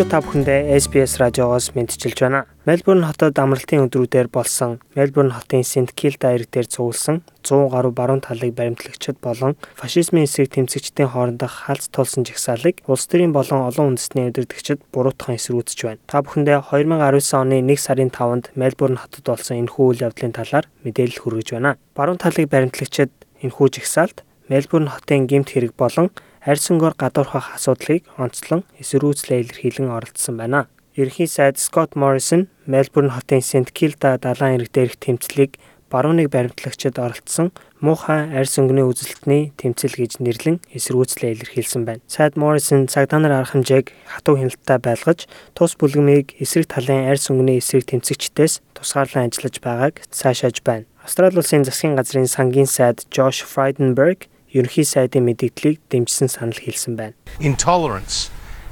Монголчууд та бүхэндээ SBS радиогоос мэдчилж байна. Мельбурн хотод амралтын өдрүүдээр болсон Мельбурн хотын Сент Килда ирэг дээр цугласан 100 гаруй баруун талыг баримтлагчид болон фашизмын эсрэг тэмцэгчдийн хоорондох халз тулсан жагсаалыг улс төрийн болон олон үндэстний удирдагчид буруутган эсрүүцэж байна. Та бүхэндээ 2019 оны 1 сарын 5-нд Мельбурн хотод болсон энэхүү үйл явдлын талаар мэдээлэл хүргэж байна. Баруун талыг баримтлагчид энэхүү жагсаалд Мельбурн хотын гэмт хэрэг болон арьсангоор гадуурхах асуудлыг онцлон эсэргүүцлээ илэрхийлэн оролцсон байна. Ерөнхий сайд Скот Моррисон Мельбурн хотын Сент Килда далайн ирэг дээрх тэмцлийг барууныг баримтлагчид оролцсон муухай арьс өнгөний үзэлтний тэмцэл гэж нэрлэн эсэргүүцлээ илэрхийлсэн байна. Сайд Моррисон цагдаа нар арга хэмжээг хатуу хяналттай байлгаж тус бүлгэмийг эсрэг талын арьс өнгөний эсрэг тэмцэгчдээс тусгаарлан ажиллаж байгааг цаашааж байна. Австрали улсын засгийн газрын сангийн сайд Josh Frydenberg ерөнхий сайдын мэдээллийг дэмжсэн санал хэлсэн байна. Intolerance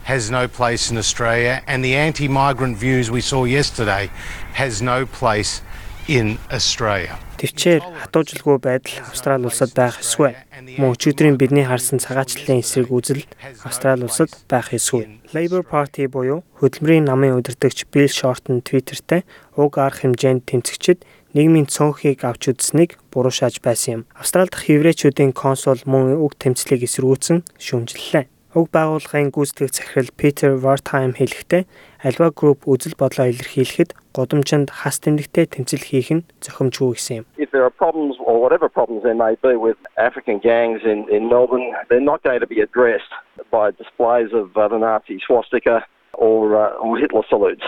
has no place in Australia and the anti-migrant views we saw yesterday has no place in Australia. Тэвчээр хатуужилгүй байдал Австрали улсад байх ёсгүй. Мөн өчигдрийн бидний харсан цагаачлалын эсрэг үзэл Австрали улсад байх ёсгүй. Labour Party буюу хөдөлмөрийн намын удирдагч Bill Shorten Twitter-тэй уг арга хэмжээнд тэмцэгчид нийгмийн цөөнхийг авч үзснийг буруу шааж байсан юм. Австрали дахь еврейчүүдийн консул мөн уг тэмцлийг эсэргүүцэн шүүмжиллээ. Уг байгууллагын гүйцэтгэх захирал Питер Вартайм хэлэхдээ альва групп үзэл бодлоо илэрхийлэхэд годомжинд хас тэмдэгтэй тэмцэл хийх нь зохимжгүй гэсэн юм. If there are problems or whatever problems there may be with African gangs in in Melbourne, they're not going to be addressed by displays of uh, the Nazi swastika uh, salutes.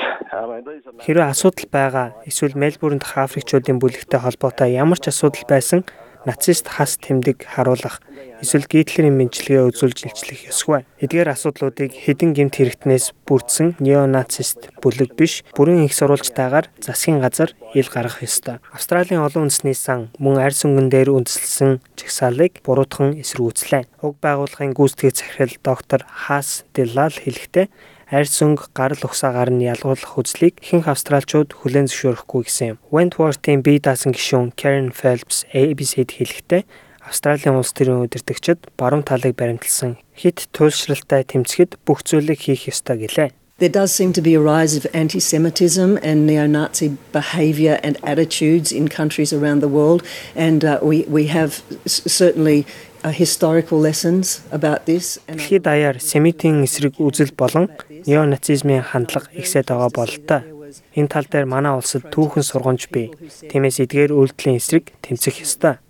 Хэрвээ асуудал байгаа эсвэл Мельбурнд Африкчуудын бүлэгтэй холбоотой ямар ч асуудал байсан нацист хас тэмдэг харуулах эсвэл Гитлерийн мэдлэгээ үзүүлж илчлэх ёсгүй. Эдгээр асуудлуудыг хэдин гэмт хэрэгтнээс бүрдсэн неонацист бүлэг биш, бүрэн их сурвалжтайгаар засгийн газар ил гаргах ёстой. Австралийн олон үндэсний сан мөн арьс өнгөн дээр үндэслэсэн жагсаалыг буруутхан эсрүүцлээ. Уг байгууллагын гүйцэтгэх захирал доктор Хас Делал хэлэхдээ арьс өнгө гарал угсаагаар нь ялгуулах үзлийг ихэнх австралчууд хүлээн зөвшөөрөхгүй гэсэн юм. Wentworth-ийн бие даасан гишүүн Karen Phelps ABC-д хэлэхдээ Австралийн улс төрийн удирдагчид баруун талыг баримтлсан хит туйлшралтай тэмцэхэд бүх зүйлийг хийх ёстой гэлээ. There does seem to be a rise of anti Semitism and neo Nazi behaviour and attitudes in countries around the world, and uh, we, we have certainly historical lessons about this. Дэлхийд даяар семитийн эсрэг үзэл болон неонацизмын хандлага ихсээд байгаа бололтой. Энэ тал дээр манай улсад түүхэн сургамж бий. Тиймээс эдгээр үйлдэлийн эсрэг тэмцэх ёстой.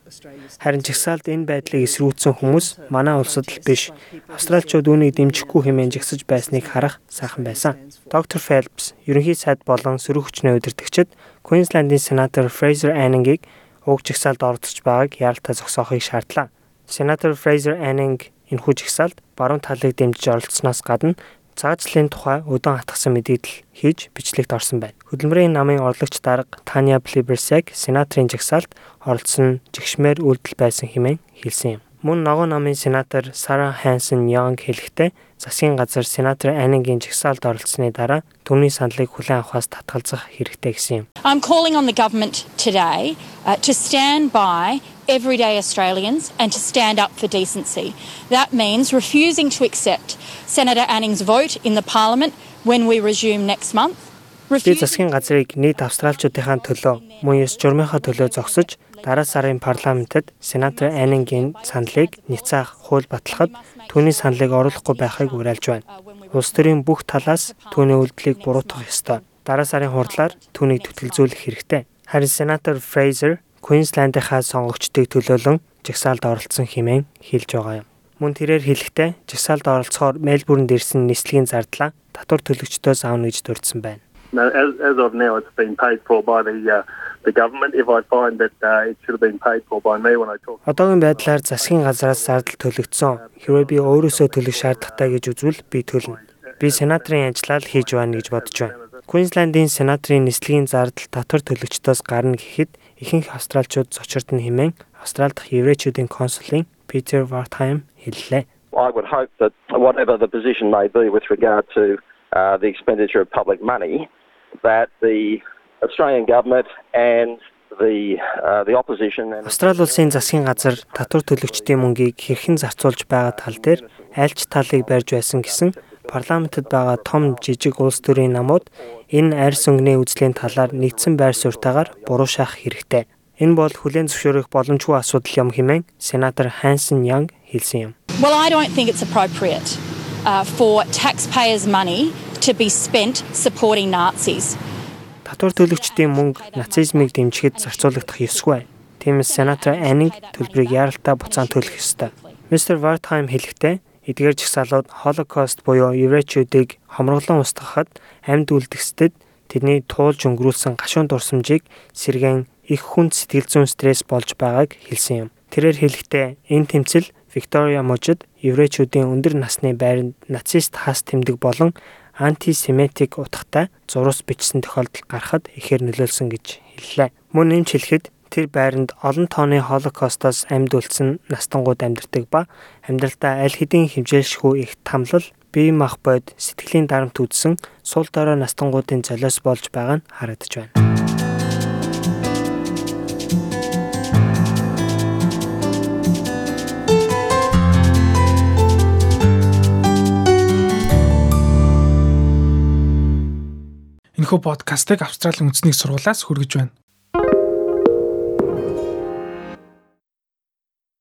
Харин жагсаалд энэ байдлыг эсрүүцсэн хүмүүс манай улсад л биш. Австралчууд үүнийг дэмжихгүй хэмээн жагсаж байсныг харах сайхан байсан. Доктор Phelps, ерөнхий сайд болон сөрөг хүчний удирдагчид Queensland-ийн сенатор Fraser Anning-ийг уг жагсаалд оролцож байгааг яралтай зогсоохыг шаардлаа. Сенатор Fraser Anning энэхүү жагсаалд баруун талыг дэмжиж оролцсноос гадна цаазлын тухай өдөн хатгсан мэдээлэл хийж бичлэгт орсон байна. Хөдөлмөрийн намын орлогч дарга Таня Plibersek сенаторын жагсаалд оролцсон жигшмээр үйлдэл байсан хэмээн хэлсэн юм. Мөн ногоо намын сенатор Сара Хансон Янг хэлэхдээ засгийн газар сенатор Анингийн жагсаалд оролцсны дараа түүний саналыг хүлээн авахаас татгалзах хэрэгтэй гэсэн юм. I'm calling on the government today uh, to stand by everyday Australians and to stand up for decency. That means refusing to accept Senator Anning's vote in the parliament when we resume next month. Би засгийн газрыг нийт австралчуудынхаа төлөө мөн ёс журмынхаа төлөө зогсож дараа сарын парламентэд сенатор Анингийн саналыг няцаах хууль батлахад түүний саналыг оруулахгүй байхыг уриалж байна. Улс төрийн бүх талаас түүний үйлдэлийг буруутгах ёстой. Дараа сарын хурдлаар түүнийг түтгэлзүүлэх хэрэгтэй. Харин сенатор Фрейзер Queensland-ийнхаа сонгогчдыг төлөөлөн жагсаалд оролцсон хэмээн хэлж байгаа юм. Мөн тэрээр хэлэхдээ жагсаалд оролцохоор Мельбурнд ирсэн нислэгийн зардлаа татвар төлөгчдөөс аавна гэж дурдсан байна. Now, as, as of now, it's been paid for by the uh, the government if I find that uh, it should have been paid for by me when I talk. Одоогийн байдлаар засгийн газраас зардал төлөгдсөн. Хэрвээ би өөрөөсөө төлөх шаардлагатай гэж үзвэл би төлнө. Би сенаторын ажиллаа л хийж байна гэж бодож байна. Queensland-ийн сенаторын нислэгийн зардал татвар төлөгчдөөс гарна гэхэд ихэнх австралчууд зочирд нь хэмээн Австрали дахь еврейчүүдийн консулын Питер Вартхайм хэллээ. I would hope that whatever the position may be with regard to uh, the expenditure of public money, that the Australian government and the uh, the opposition and Австрали улсын засгийн газар татвар төлөгчдийн мөнгийг хэрхэн зарцуулж байгаа тал дээр айлч талыг барьж байсан гэсэн парламентэд байгаа том жижиг улс төрийн намууд энэ арьс өнгөний үзлийн талаар нэгдсэн байр суурьтайгаар буруу шаах хэрэгтэй. Энэ бол хүлээн зөвшөөрөх боломжгүй асуудал юм хэмээн сенатор Хансон Янг хэлсэн юм. Well, I don't think it's appropriate uh, for taxpayers' money to be spent supporting Nazis. Татвар төлөгчдийн мөнгө нацизмыг дэмжихэд зарцуулагдах ёсгүй. Тиймээс сенатор Анинг төлбөрийг яаралтай буцаан төлөх ёстой. Мистер Вартхайм хэлэхдээ эдгээр жагсаалууд Холокост буюу еврейчүүдийг хомроглон устгахад амьд үлдгэстэд тэдний туулж өнгөрүүлсэн гашуун дурсамжийг сэргэн их хүнд сэтгэл зүйн стресс болж байгааг хэлсэн юм. Тэрээр хэлэхдээ энэ тэмцэл Виктория мужид еврейчүүдийн өндөр насны байранд нацист хас тэмдэг болон антисемитик утгатай зурус бичсэн тохиолдол гарахад ихээр нөлөөлсөн гэж хэллээ. Мөн нэмж хэлэхэд тэр байранд олон тооны холокостоос амьд үлдсэн настангууд амьдардаг ба амьдралдаа аль хэдийн хэмжээлшгүй их тамлал бие мах бод сэтгэлийн дарамт үзсэн сул дорой настангуудын золиос болж байгаа нь харагдаж байна. Энэхүү подкастыг Австралийн үндэсний сургуулиас хүргэж байна.